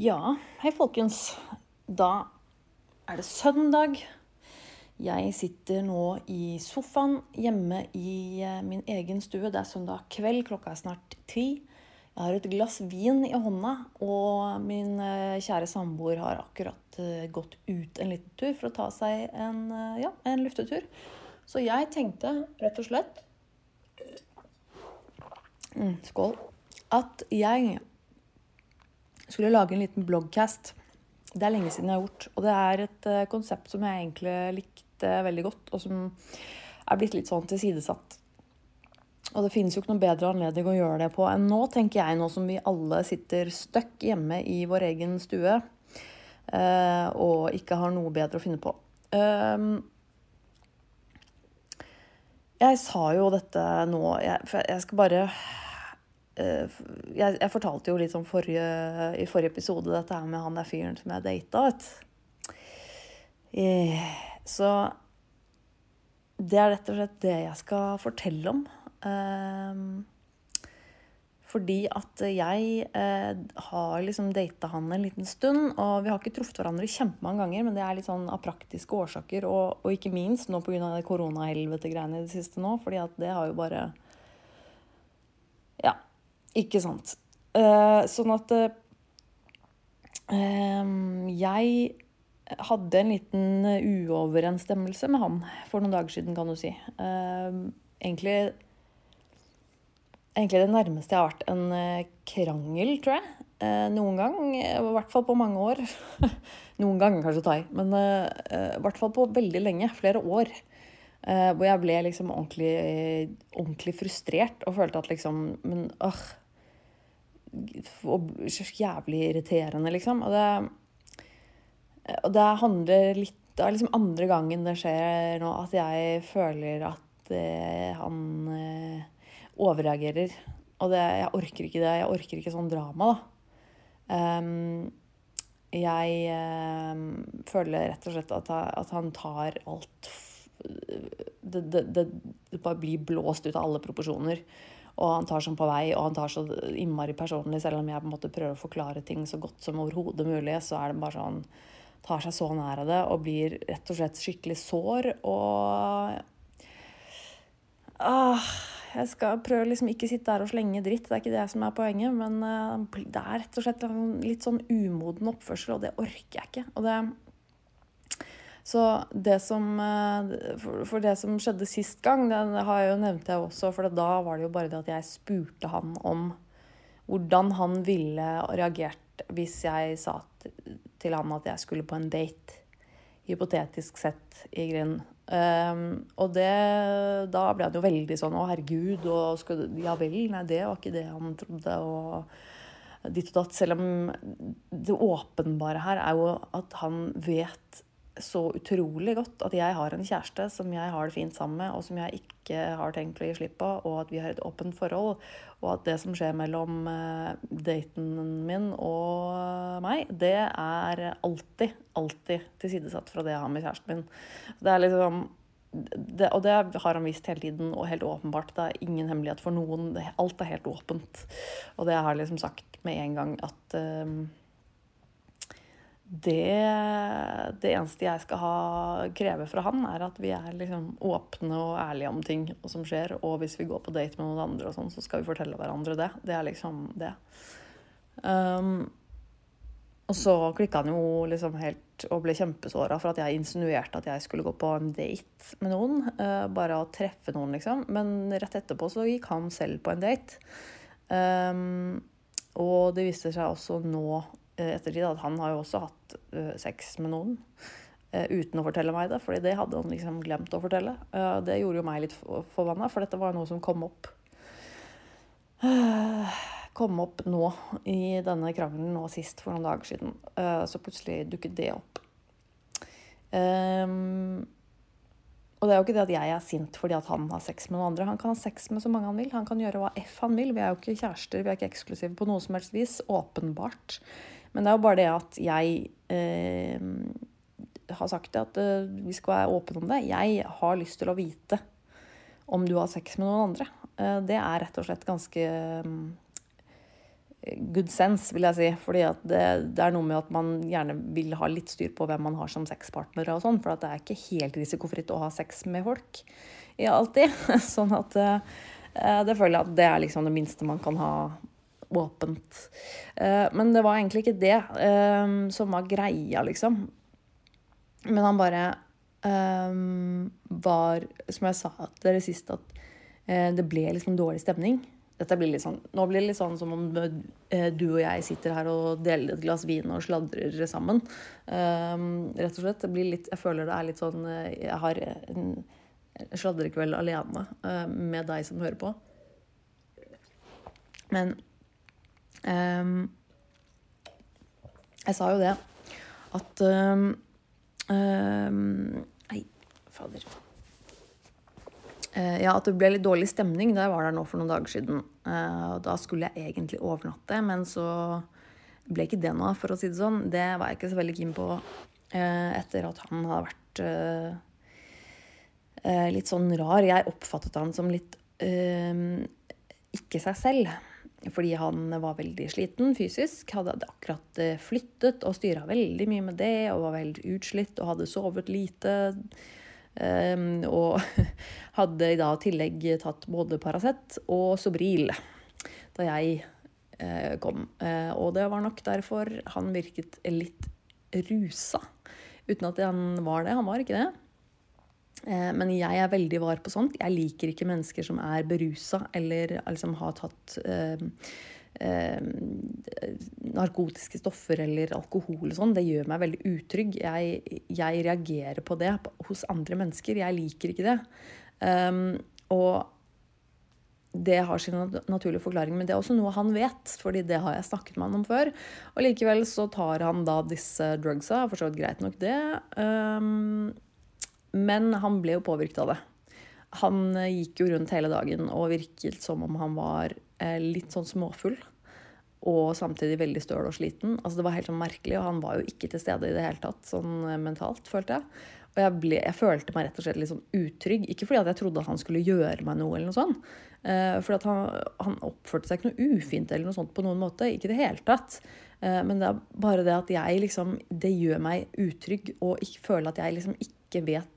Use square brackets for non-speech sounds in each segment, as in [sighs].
Ja, hei folkens. Da er det søndag. Jeg sitter nå i sofaen hjemme i eh, min egen stue. Det er søndag kveld, klokka er snart ti. Jeg har et glass vin i hånda, og min eh, kjære samboer har akkurat eh, gått ut en liten tur for å ta seg en, ja, en luftetur. Så jeg tenkte rett og slett mm, Skål. At jeg skulle lage en liten bloggcast. Det er lenge siden jeg har gjort, og det er et konsept som jeg egentlig likte veldig godt, og som er blitt litt sånn tilsidesatt. Og det finnes jo ikke noen bedre anledning å gjøre det på enn nå, tenker jeg, nå som vi alle sitter støkk hjemme i vår egen stue uh, og ikke har noe bedre å finne på. Um, jeg sa jo dette nå jeg, jeg skal bare uh, jeg, jeg, fortalte jo litt om forrige, i forrige episode dette her med han der fyren som jeg data. vet uh, så det er rett og slett det jeg skal fortelle om. Um, fordi at jeg eh, har liksom data han en liten stund, og vi har ikke truffet hverandre kjempemange ganger, men det er litt sånn av praktiske årsaker, og, og ikke minst nå pga. koronahelvete-greiene i det siste nå, fordi at det har jo bare ikke sant. Uh, sånn at uh, jeg hadde en liten uoverensstemmelse med han for noen dager siden, kan du si. Uh, egentlig, egentlig det nærmeste jeg har vært en krangel, tror jeg. Noen gang. I hvert fall på mange år. [laughs] noen ganger kanskje ta i, men i hvert fall på veldig lenge. Flere år. hvor jeg ble liksom ordentlig, ordentlig frustrert og følte at liksom Men åh. Jævlig irriterende, liksom. Og det og det handler litt Det er liksom andre gangen det skjer nå at jeg føler at eh, han eh, overreagerer. Og det, jeg orker ikke det. Jeg orker ikke sånn drama, da. Um, jeg eh, føler rett og slett at, at han tar alt det, det, det, det, bare blir blåst ut av alle proporsjoner. Og han tar sånn på vei, og han tar så innmari personlig. Selv om jeg på en måte prøver å forklare ting så godt som overhodet mulig, så er det bare sånn tar seg så nær av det og blir rett og slett skikkelig sår. Og ah, Jeg skal prøve liksom ikke sitte der og slenge dritt, det er ikke det som er poenget. Men uh, det er rett og slett litt sånn umoden oppførsel, og det orker jeg ikke. Og det, så det som for, for, det som skjedde sist gang, det har jeg jo nevnt jeg også, for da var det jo bare det at jeg spurte han om hvordan han ville reagert hvis jeg sa til han at jeg skulle på en date. Hypotetisk sett, i grunnen. Um, og det, da ble han jo veldig sånn Å, herregud, og skal, ja vel, nei, det var ikke det han trodde. Og ditt og datt. Selv om det åpenbare her er jo at han vet så utrolig godt at jeg har en kjæreste som jeg har det fint sammen med, og som jeg ikke har tenkt å gi slipp på, og at vi har et åpent forhold. Og at det som skjer mellom uh, daten min og meg, det er alltid, alltid tilsidesatt fra det jeg har med kjæresten min. Det er liksom det, og det har han visst hele tiden, og helt åpenbart. Det er ingen hemmelighet for noen. Alt er helt åpent. Og det har jeg liksom sagt med en gang at uh, det, det, eneste jeg skal ha, kreve fra han, er at vi er liksom åpne og ærlige om ting som skjer. Og hvis vi går på date med noen andre, og sånn, så skal vi fortelle hverandre det. Det er liksom det. Um, og så klikka han jo liksom helt og ble kjempesåra for at jeg insinuerte at jeg skulle gå på en date med noen. Uh, bare å treffe noen, liksom. Men rett etterpå så gikk han selv på en date. Um, og det viste seg også nå ettertid at han har jo også hatt uh, sex med noen uh, uten å fortelle meg det, fordi det hadde han liksom glemt å fortelle. Det gjorde jo meg litt forbanna, for dette var noe som kom opp Kom opp nå i denne krangelen nå sist for noen dager siden. så plutselig dukket det opp. Og det er jo ikke det at jeg er sint fordi at han har sex med noen andre. Han kan ha sex med så mange han vil. Han kan gjøre hva f han vil. Vi er jo ikke kjærester, vi er ikke eksklusive på noe som helst vis. Åpenbart. Men det er jo bare det at jeg eh, har sagt det, at eh, vi skal være åpne om det. Jeg har lyst til å vite om du har sex med noen andre. Eh, det er rett og slett ganske um, good sense, vil jeg si. Fordi det, det, er noe med at man gjerne vil ha litt styr på hvem man har som sexpartnere og sånn. For det er ikke helt risikofritt å ha sex med folk i alltid. [laughs] Sånn at uh, det føler jeg at det er liksom det minste man kan ha åpent. Uh, men det var egentlig ikke det uh, som var greia, liksom. Men han bare var, som jeg sa til dere sist, at det ble liksom dårlig stemning. Dette blir litt sånn, nå blir det litt sånn som om eh, du og jeg sitter her og deler et glass vin og sladrer sammen. Rett og slett. Det blir litt, jeg føler det er litt sånn eh, Jeg har en sladrekveld alene med deg som hører på. Men Jeg sa jo det at um, Nei, fader. Eh, ja, at det ble litt dårlig stemning da jeg var der nå for noen dager siden. Eh, da skulle jeg egentlig overnatte, men så ble ikke det noe, for å si det sånn. Det var jeg ikke så veldig keen på eh, etter at han hadde vært litt sånn rar. Jeg oppfattet han som litt ikke seg selv. Fordi han var veldig sliten fysisk, hadde akkurat flyttet og styra veldig mye med det og var veldig utslitt og hadde sovet lite. Um, og [laughs] hadde i dag tillegg tatt både Paracet og Sobril da jeg uh, kom. Uh, og det var nok derfor han virket litt rusa. Uten at han var det. Han var ikke det. Uh, men jeg er veldig var på sånt. Jeg liker ikke mennesker som er berusa eller liksom har tatt eh, eh, narkotiske stoffer eller alkohol og sånn, det gjør meg veldig utrygg. Jeg, jeg, reagerer på det hos andre mennesker. Jeg liker ikke det. Um, og det har sin naturlige forklaring, men det er også noe han vet. fordi det har jeg snakket med han om før. Og likevel så tar han da disse drugsa. For så vidt greit nok, det. Um, men han ble jo påvirket av det. Han gikk jo rundt hele dagen og virket som om han var eh, litt sånn småfull og samtidig veldig støl og sliten. Altså Det var helt sånn merkelig, og han var jo ikke til stede i det hele tatt, sånn eh, mentalt, følte jeg. Og jeg, ble, jeg følte meg rett og slett litt sånn utrygg. Ikke fordi at jeg trodde at han skulle gjøre meg noe, eller noe sånt. Eh, for at han, han, oppførte seg ikke noe ufint eller noe sånt på noen måte. Ikke i det hele tatt. Eh, men det er bare det at jeg liksom Det gjør meg utrygg, og ikke føler at jeg liksom ikke vet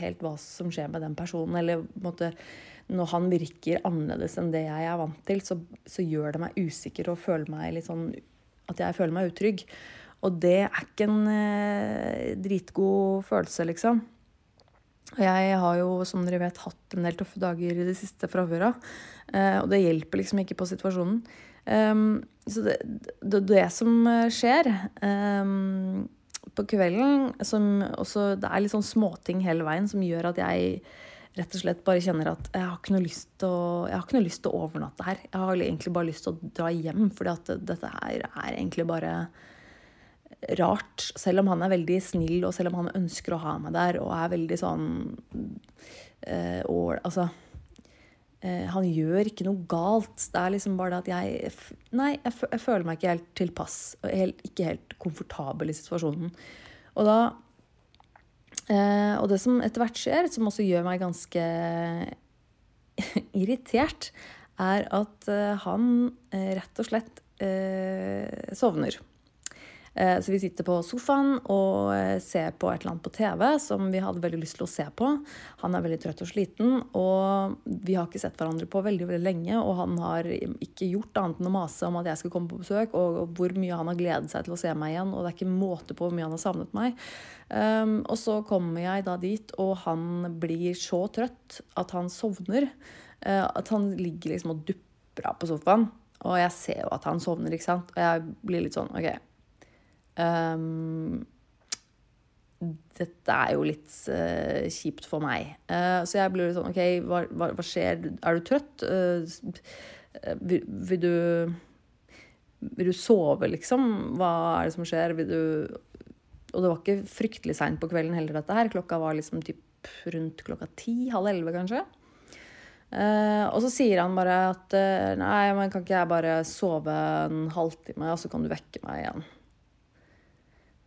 helt hva som skjer med den personen, eller måte når han virker annerledes enn det jeg er vant til, så, så gjør det meg usikker og føler meg litt sånn At jeg føler meg utrygg. Og det er ikke en eh, dritgod følelse, liksom. Jeg har jo, som dere vet, hatt en del tøffe dager i det siste fra før av. Eh, og det hjelper liksom ikke på situasjonen. Um, så det, det, det, som skjer um, på kvelden som også, Det er litt sånn småting hele veien som gjør at jeg rett og slett bare kjenner at jeg har ikke noe lyst til å, jeg har ikke noe lyst til å overnatte her. Jeg har egentlig bare lyst til å dra hjem, fordi at dette her er egentlig bare rart. Selv om han er veldig snill, og selv om han ønsker å ha meg der og er veldig sånn øh, og, Altså Han gjør ikke noe galt. Det er liksom bare det at jeg Nei, jeg, jeg føler meg ikke helt tilpass. Helt, ikke helt komfortabel i situasjonen. Og da Eh, og det som etter hvert skjer, som også gjør meg ganske [laughs] irritert, er at eh, han eh, rett og slett eh, sovner. Eh, så vi sitter på sofaen og eh, ser på et eller annet på TV som vi hadde veldig lyst til å se på. Han er veldig trøtt og sliten, og vi har ikke sett hverandre på veldig veldig lenge. Og han har ikke gjort annet enn å mase om at jeg skal komme på besøk, og hvor mye han har gledet seg til å se meg igjen. Og det er ikke måte på hvor mye han har savnet meg. Um, og så kommer jeg da dit, og han blir så trøtt at han sovner. Uh, at han ligger liksom og dupper av på sofaen. Og jeg ser jo at han sovner, ikke sant. Og jeg blir litt sånn OK Um, dette er jo litt uh, kjipt for meg. Uh, så jeg blir litt sånn OK, hva, hva, hva skjer? Er du trøtt? Uh, vil, vil, du Vil du sove, liksom? Hva er det som skjer? Vil du Og det var ikke fryktelig seint på kvelden heller, dette her. Klokka var liksom typ rundt klokka ti, halv elleve, kanskje. og så sier han bare at nei, men kan ikke jeg bare sove en halvtime, og så kan du vekke meg igjen.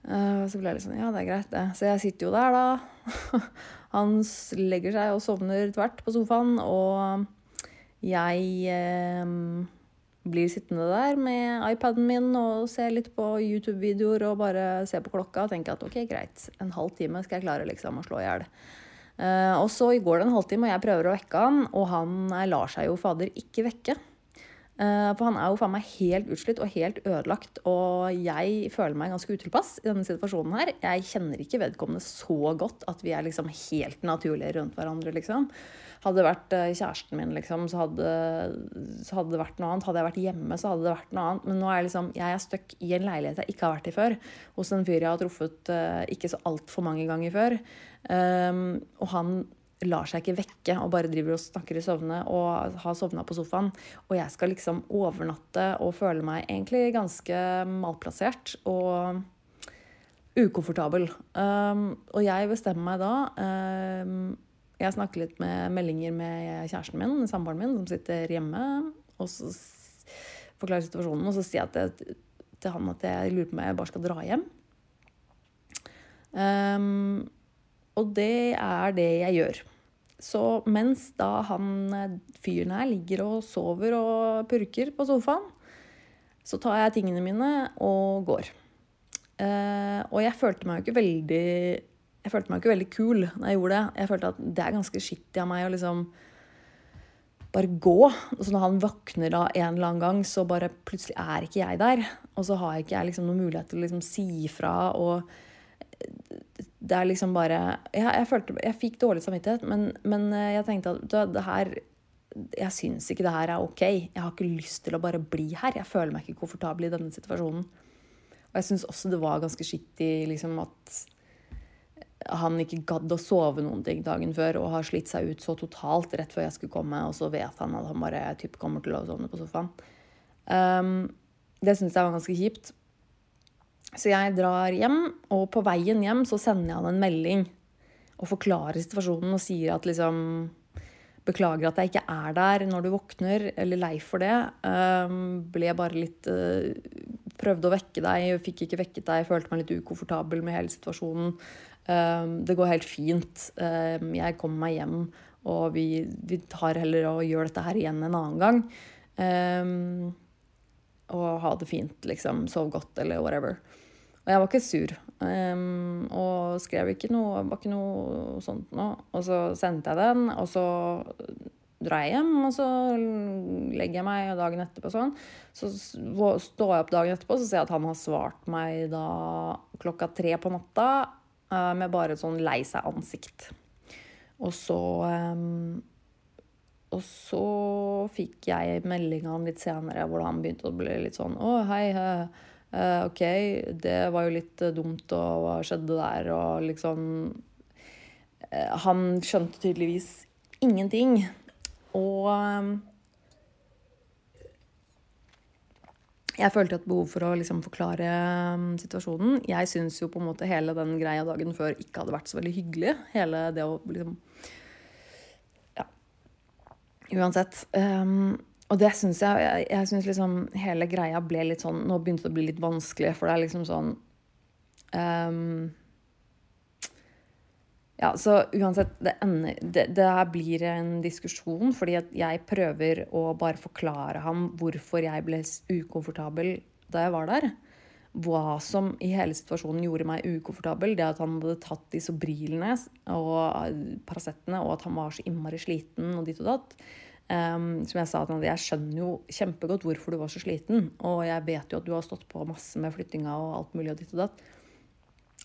Uh, så ble jeg litt sånn Ja, det er greit, det. Så jeg sitter jo der, da. [laughs] Han legger seg og sovner tvert på sofaen, og jeg eh, blir sittende der med iPaden min og se litt på YouTube-videoer og bare se på klokka og tenke at ok, greit, en halv time skal jeg klare liksom å slå i hjel. Eh, og så går det en halvtime, og jeg prøver å vekke han, og han lar seg jo fader ikke vekke. Uh, for han er jo faen meg helt utslitt og helt ødelagt, og jeg føler meg ganske utilpass i denne situasjonen her. Jeg kjenner ikke vedkommende så godt at vi er liksom helt naturlige rundt hverandre, liksom. Hadde det vært uh, kjæresten min, liksom, så hadde, så hadde, det vært noe annet. Hadde jeg vært hjemme, så hadde det vært noe annet. Men nå er jeg liksom, jeg er stuck i en leilighet jeg ikke har vært i før, hos en fyr jeg har truffet ikke så altfor mange ganger før. Um, og han lar seg ikke vekke og bare driver og snakker i søvne og har sovna på sofaen. Og jeg skal liksom overnatte og føle meg egentlig ganske malplassert og ukomfortabel. Um, og jeg bestemmer meg da um, Jeg snakker litt med meldinger med kjæresten min, samboeren min, som sitter hjemme. Og så forklarer situasjonen, og så sier jeg til, til han at jeg lurer på om jeg bare skal dra hjem. Um, og det er det jeg gjør. Så mens da han fyren her ligger og sover og purker på sofaen, så tar jeg tingene mine og går. Uh, og jeg følte meg jo ikke veldig jeg følte meg ikke veldig kul når jeg gjorde det. Jeg følte at det er ganske skittig av meg å liksom bare gå. Så når han våkner da en eller annen gang, så bare plutselig er ikke jeg der. Og så har ikke jeg liksom noen mulighet til å liksom si ifra. Og det er liksom bare Jeg, jeg følte Jeg fikk dårlig samvittighet, men, men eh, jeg tenkte at det her Jeg syns ikke det her er ok. Jeg har ikke lyst til å bare bli her. Jeg føler meg ikke komfortabel i denne situasjonen. Og jeg syns også det var ganske skittig liksom at han ikke gadd å sove noen ting dagen før og har slitt seg ut så totalt rett før jeg skulle komme, og så vet han at han bare typ kommer til å sovne på sofaen. Um, det syns jeg var ganske kjipt. Så jeg drar hjem, og på veien hjem så sender jeg han en melding og forklarer situasjonen og sier at liksom Beklager at jeg ikke er der når du våkner, eller lei for det. Um, ble bare litt uh, Prøvde å vekke deg, fikk ikke vekket deg, følte meg litt ukomfortabel med hele situasjonen. Um, det går helt fint. Um, jeg kommer meg hjem, og vi, vi, tar heller og gjør dette her igjen en annen gang. Og ha det fint, liksom. Sov godt, eller whatever. Og jeg var ikke sur. Um, og skrev ikke noe, var ikke noe sånt noe. Og så sendte jeg den, og så drar jeg hjem, og så legger jeg meg dagen etterpå sånn. Så står jeg opp dagen etterpå, så ser jeg at han har svart meg da klokka tre på natta uh, med bare et sånn lei seg-ansikt. Og så um, og så fikk jeg melding litt senere hvor han begynte å bli litt sånn Å, hei, hei OK, det var jo litt uh, dumt, og hva skjedde der, og liksom uh, Han skjønte tydeligvis ingenting. Og jeg følte et behov for å liksom forklare um, situasjonen. Jeg syns jo på en måte hele den greia dagen før ikke hadde vært så veldig hyggelig. Hele det å liksom Ja. Uansett. Um, og det syns jeg Jeg, jeg syns liksom hele greia ble litt sånn Nå begynte det å bli litt vanskelig, for det er liksom sånn um, Ja, så uansett Det, ender, det, det her blir en diskusjon, fordi at jeg prøver å bare forklare ham hvorfor jeg ble ukomfortabel da jeg var der. Hva som i hele situasjonen gjorde meg ukomfortabel. Det at han hadde tatt de Sobrilene og Paracetene, og at han var så innmari sliten og ditt og datt. Um, som jeg sa jeg skjønner jo kjempegodt hvorfor du var så sliten. Og jeg vet jo at du har stått på masse med flyttinga og alt mulig og ditt og datt.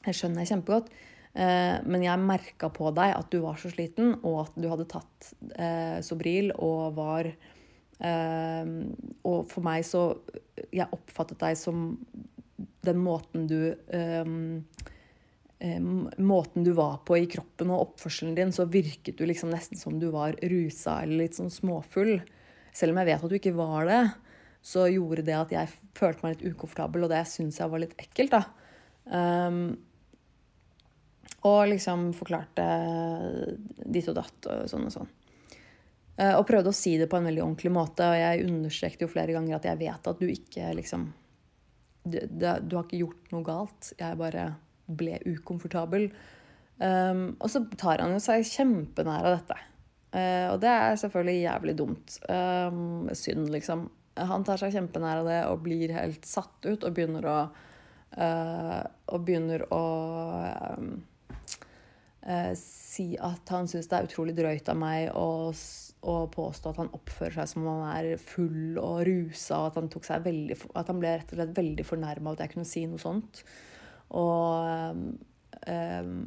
Jeg skjønner jeg kjempegodt. Uh, men jeg merka på deg at du var så sliten, og at du hadde tatt uh, Sobril og var uh, Og for meg så Jeg oppfattet deg som den måten du måten du var på i kroppen og oppførselen din, så virket du liksom nesten som du var rusa eller litt sånn småfull. Selv om jeg vet at du ikke var det, så gjorde det at jeg følte meg litt ukomfortabel, og det syns jeg var litt ekkelt, da. Um, og liksom forklarte ditt og datt og sånn og sånn. Uh, og prøvde å si det på en veldig ordentlig måte, og jeg understreket jo flere ganger at jeg vet at du ikke liksom du, du har ikke gjort noe galt. Jeg bare ble ukomfortabel. Um, og så tar han jo seg kjempenær av dette. Uh, og det er selvfølgelig jævlig dumt. Um, synd, liksom. Han tar seg kjempenær av det og blir helt satt ut og begynner å uh, Og begynner å um, uh, si at han syns det er utrolig drøyt av meg å, påstå at han oppfører seg som om han er full og rusa, og at han, tok seg veldig, at han ble rett og slett veldig fornærma av at jeg kunne si noe sånt. Og um,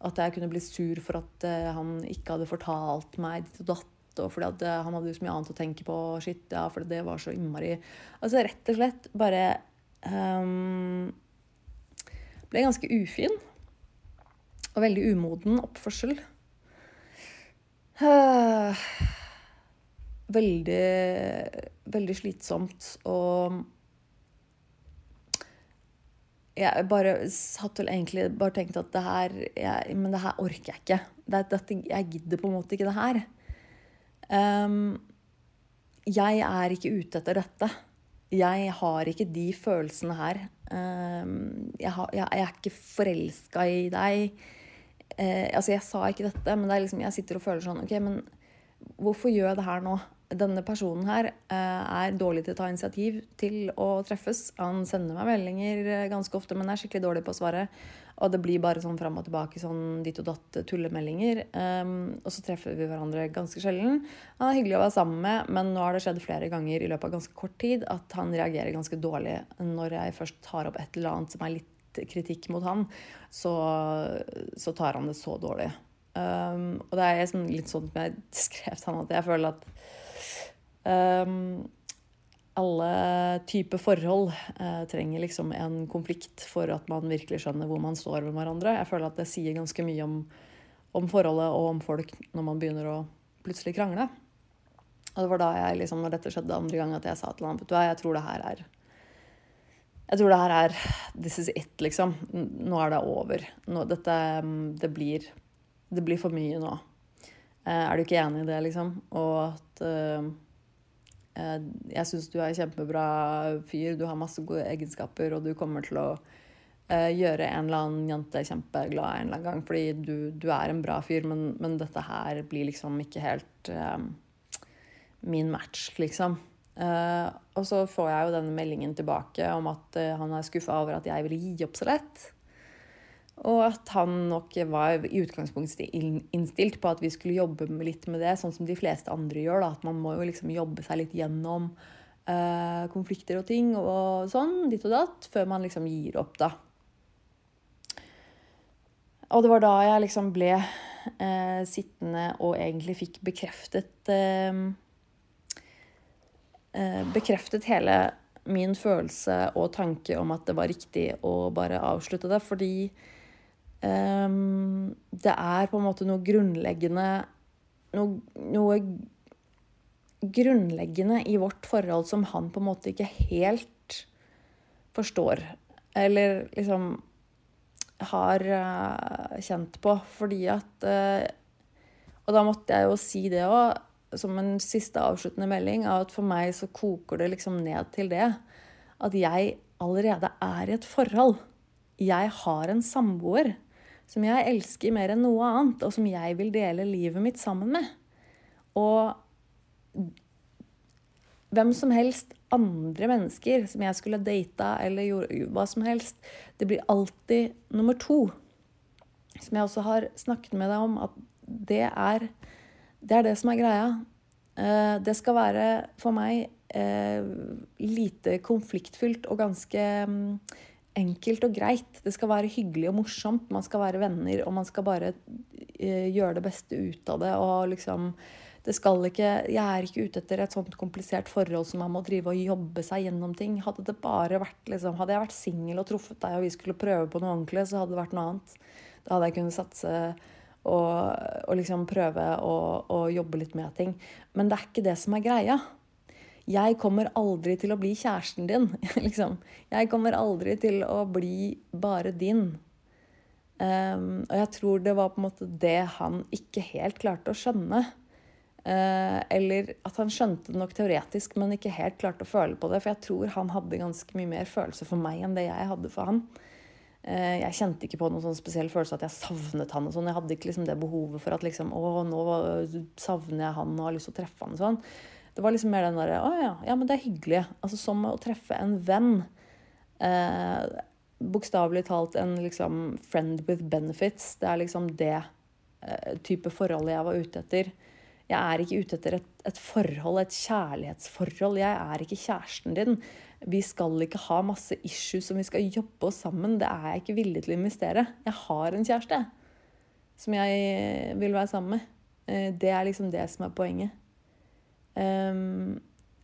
at jeg kunne bli sur for at uh, han ikke hadde fortalt meg ditt og datt. Og fordi at uh, han hadde jo så mye annet å tenke på. Shit, ja, for det var så innmari Altså rett og slett bare um, Ble ganske ufin. Og veldig umoden oppførsel. Veldig, veldig slitsomt og jeg bare satt vel egentlig bare tenkte at det her jeg, Men det her orker jeg ikke. Det, dette, jeg gidder på en måte ikke det her. Um, jeg er ikke ute etter dette. Jeg har ikke de følelsene her. Um, jeg, har, jeg, jeg, er ikke forelska i deg. Uh, altså, jeg sa ikke dette, men det liksom, jeg sitter og føler sånn OK, men hvorfor gjør jeg det her nå? Denne personen her eh, er dårlig til å ta initiativ til å treffes. Han sender meg meldinger eh, ganske ofte, men er skikkelig dårlig på å svare. Og det blir bare sånn fram og tilbake, sånn ditt og datt tullemeldinger. Um, og så treffer vi hverandre ganske sjelden. Han er hyggelig å være sammen med, men nå har det skjedd flere ganger i løpet av ganske kort tid at han reagerer ganske dårlig når jeg først tar opp et eller annet som er litt kritikk mot han, så, så tar han det så dårlig. Um, og det er litt sånn som jeg [laughs] skrev til han, at jeg føler at alle typer forhold uh, trenger liksom en konflikt for at man virkelig skjønner hvor man står med hverandre. Jeg føler at det sier ganske mye om, om forholdet og om folk når man begynner å plutselig krangle. Og det var da jeg liksom, når dette skjedde andre gang, at jeg sa til vet hva, jeg tror det her er jeg tror det her er This is it, liksom. Nå er det over. Nå, dette det blir, det blir for mye nå. Uh, er du ikke enig i det, liksom? Og at Eh, jeg syns du er kjempebra fyr, du har masse gode egenskaper, og du kommer til å uh, gjøre en eller annen jente kjempeglad en eller annen gang, fordi du, du er en bra fyr, men, men, dette her blir liksom ikke helt uh, min match, liksom. Uh, og så får jeg jo denne meldingen tilbake om at han er skuffa over at jeg ville gi opp så lett. Og at han nok var i utgangspunktet innstilt på at vi skulle jobbe litt med det, sånn som de fleste andre gjør. Da. At man må jo liksom jobbe seg litt gjennom eh, konflikter og ting og sånn, ditt og datt, før man liksom gir opp, da. Og det var da jeg liksom ble eh, sittende og egentlig fikk bekreftet eh, eh Bekreftet hele min følelse og tanke om at det var riktig å bare avslutte det. Fordi Um, det er på en måte noe grunnleggende noe, noe, grunnleggende i vårt forhold som han på en måte ikke helt forstår. Eller liksom har uh, kjent på. Fordi at uh, Og da måtte jeg jo si det òg, som en siste avsluttende melding, at for meg så koker det liksom ned til det. At jeg allerede er i et forhold. Jeg har en samboer som jeg elsker mer enn noe annet, og som jeg vil dele livet mitt sammen med. Og hvem som helst andre mennesker som jeg skulle data eller gjorde, hva som helst, det blir alltid nummer to. Som jeg også har snakket med deg om, at det er det, er det som er greia. Eh, det skal være for meg eh, lite konfliktfylt og ganske mm, enkelt og greit. Det skal være hyggelig og morsomt. Man skal være venner, og man skal bare uh, gjøre det beste ut av det. Og liksom det skal ikke, Jeg er ikke ute etter et sånt komplisert forhold som man må drive og jobbe seg gjennom ting. Hadde det bare vært, liksom, hadde jeg vært singel og truffet deg, og vi skulle prøve på noe ordentlig, så hadde det vært noe annet. Da hadde jeg kunnet satse og, og liksom prøve å jobbe litt med ting. Men det er ikke det som er greia. Jeg kommer aldri til å bli kjæresten din. [laughs] liksom. Jeg kommer aldri til å bli bare din. Um, og jeg tror det var på en måte det han ikke helt klarte å skjønne. Uh, eller at han skjønte det nok teoretisk, men ikke helt klarte å føle på det. For jeg tror han hadde ganske mye mer følelse for meg enn det jeg hadde for han. Uh, jeg kjente ikke på noen sånn spesiell følelse at jeg savnet han. og sånn. Jeg hadde ikke liksom det behovet for at liksom, å, nå savner jeg han og har lyst til å treffe han. og sånn. Det var liksom mer den derre Å ja, ja, men det er hyggelig. Altså som å treffe en venn. Eh, Bokstavelig talt en liksom friend with benefits. Det er liksom det eh, type forholdet jeg var ute etter. Jeg er ikke ute etter et, et, forhold, et kjærlighetsforhold. Jeg er ikke kjæresten din. Vi skal ikke ha masse issues som vi skal jobbe oss sammen. Det er jeg ikke villig til å investere. Jeg har en kjæreste som jeg vil være sammen med. Eh, det er liksom det som er poenget. Um,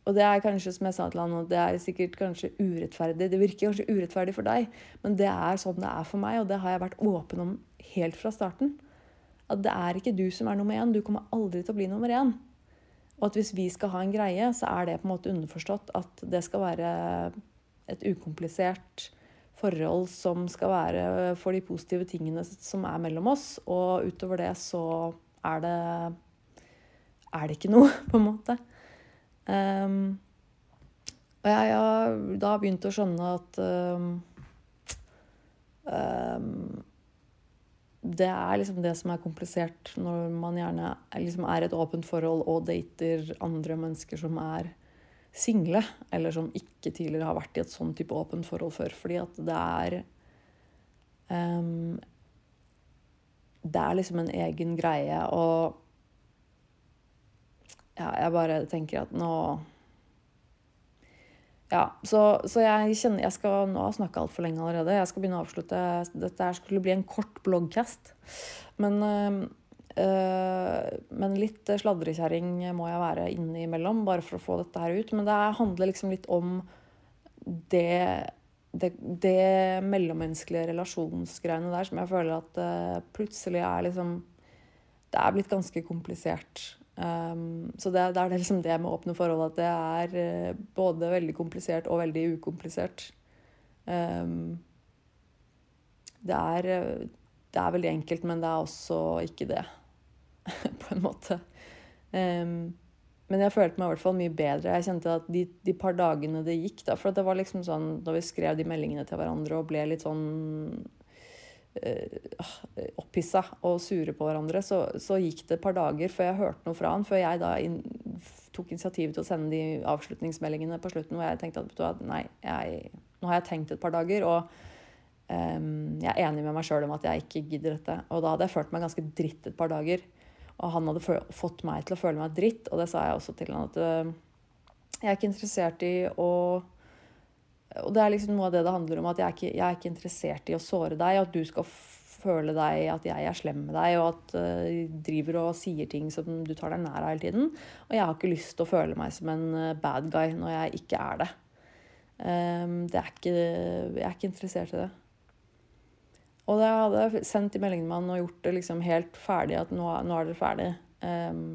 og det er kanskje, som jeg sa til han, det er sikkert kanskje urettferdig. Det virker kanskje urettferdig for deg, men det er sånn det er for meg, og det har jeg vært åpen om helt fra starten. At det er ikke du som er nummer én. Du kommer aldri til å bli nummer én. Og at hvis vi skal ha en greie, så er det på en måte underforstått at det skal være et ukomplisert forhold som skal være for de positive tingene som er mellom oss. Og utover det så er det er det ikke noe, [laughs] på en måte. Um, og jeg har da begynt å skjønne at um, um, det er liksom det som er komplisert når man gjerne liksom er i et åpent forhold og dater andre mennesker som er single, eller som ikke tidligere har vært i et sånn type åpent forhold før. Fordi at det er um, Det er liksom en egen greie, og ja, jeg bare tenker at nå ja, så, så, jeg kjenner Jeg skal nå snakke altfor lenge allerede. Jeg skal begynne å avslutte. Dette her skulle bli en kort bloggcast. Men, øh, men litt sladrekjerring må jeg være innimellom, bare for å få dette her ut. Men det handler liksom litt om det, det, det mellommenneskelige relasjonsgreiene der som jeg føler at øh, plutselig er liksom Det er blitt ganske komplisert. Um, så det, det, er liksom det med åpne forhold at det er uh, både veldig komplisert og veldig ukomplisert. Um, det, er, det er veldig enkelt, men det er også ikke det, [laughs] på en måte. Um, men jeg følte meg i hvert fall mye bedre. Jeg kjente at de, de par dagene det gikk da, For det var liksom sånn da vi skrev de meldingene til hverandre og ble litt sånn opphissa og sure på hverandre, så, så, gikk det et par dager før jeg hørte noe fra han. Før jeg da in tok initiativ til å sende de avslutningsmeldingene på slutten hvor jeg tenkte at nei, jeg, nå har jeg tenkt et par dager, og um, jeg er enig med meg sjøl om at jeg ikke gidder dette. Og da hadde jeg følt meg ganske dritt et par dager. Og han hadde fått meg til å føle meg dritt, og det sa jeg også til han at uh, jeg er ikke interessert i å og det er liksom noe av det det handler om, at jeg er, ikke, jeg er ikke interessert i å såre deg. At du skal føle deg at jeg er slem med deg, og at uh, driver og sier ting som du tar deg nær av hele tiden. Og jeg har ikke lyst til å føle meg som en uh, bad guy når jeg ikke er det. Um, det er ikke, jeg er ikke interessert i det. Og da hadde jeg sendt de meldingene med han og gjort det liksom helt ferdig, at nå, nå er dere ferdig. Um,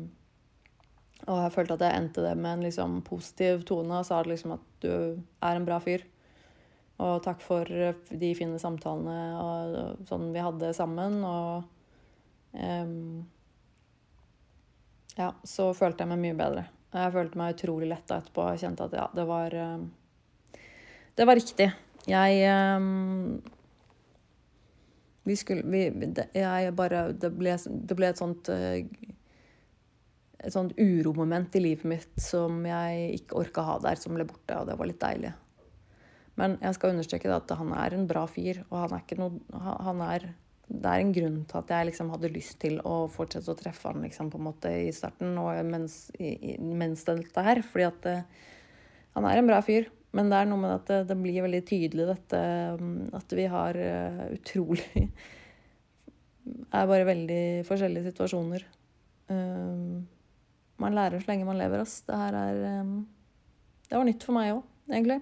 og jeg følte at jeg endte det med en liksom positiv tone og sa liksom at du er en bra fyr. Og takk for de fine samtalene og, sånn vi hadde sammen. Og um, Ja, så følte jeg meg mye bedre. Jeg følte meg utrolig letta etterpå. Jeg kjente at ja, det var um, Det var riktig. Jeg um, Vi skulle vi, det, Jeg bare Det ble, det ble et sånt uh, et sånt uromoment i livet mitt som jeg ikke orka ha der, som ble borte, og det var litt deilig. Men jeg skal understreke at han er en bra fyr, og han er ikke noe han er, Det er en grunn til at jeg liksom hadde lyst til å fortsette å treffe han liksom, på en måte i starten og mens, i, mens dette her. Fordi at uh, han er en bra fyr. Men det er noe med at det, det blir veldig tydelig dette at vi har utrolig... utrolig [laughs] Er bare veldig forskjellige situasjoner. Uh, man lærer så lenge man lever, ass. Det her er um, Det var nytt for meg òg, egentlig.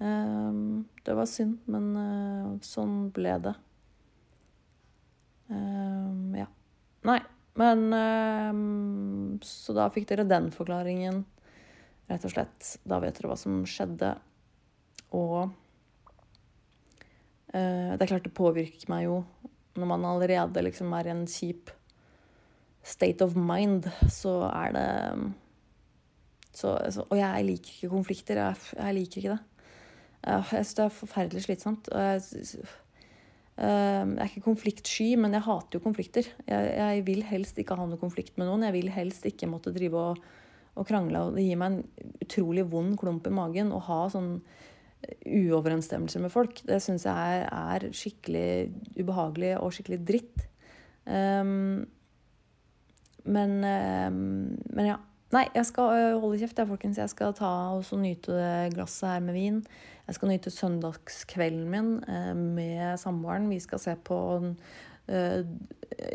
Um, det var synd, men uh, sånn ble det. Um, ja. Nei, men Så da fikk dere den forklaringen, rett og slett. Da vet dere hva som skjedde. Og uh, det er klart det påvirker meg jo når man allerede liksom er i en kjip state of mind, så er det så, så, Og jeg liker ikke konflikter. Jeg, jeg liker ikke det. Jeg syns det er forferdelig slitsomt. Jeg, jeg er ikke konfliktsky, men jeg hater jo konflikter. Jeg, jeg, vil helst ikke ha noe konflikt med noen. Jeg vil helst ikke måtte drive og, og krangle. og det gir meg en utrolig vond klump i magen å ha sånn uoverensstemmelser med folk. Det syns jeg er, er, skikkelig ubehagelig og skikkelig dritt. Um, men, um, men ja. Nei, jeg skal øh, holde kjeft, jeg, folkens. Jeg skal ta og nyte glasset her med vin. Jeg skal nyte søndagskvelden min uh, med samboeren. Vi skal se på den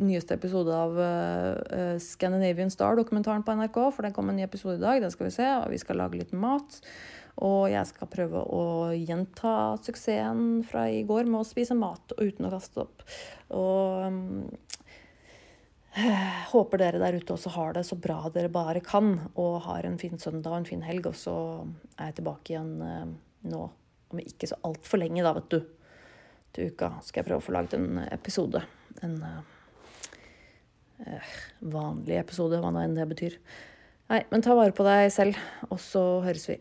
nyeste episode av Scandinavian Star-dokumentaren på NRK. For det kom en ny episode i dag. Den skal vi se. Og vi skal lage litt mat. Og jeg skal prøve å gjenta suksessen fra i går med å spise mat uten å kaste opp. Og um, [sighs] Håper dere der ute også har det så bra dere bare kan, og har en fin søndag og en fin helg. Og så er jeg tilbake igjen eh, nå, om ikke så altfor lenge, da, vet du. Til uka skal jeg prøve å få laget en episode. En uh, vanlig episode, hva nå enn det betyr. Nei, men ta vare på deg selv, og så høres vi.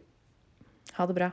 Ha det bra.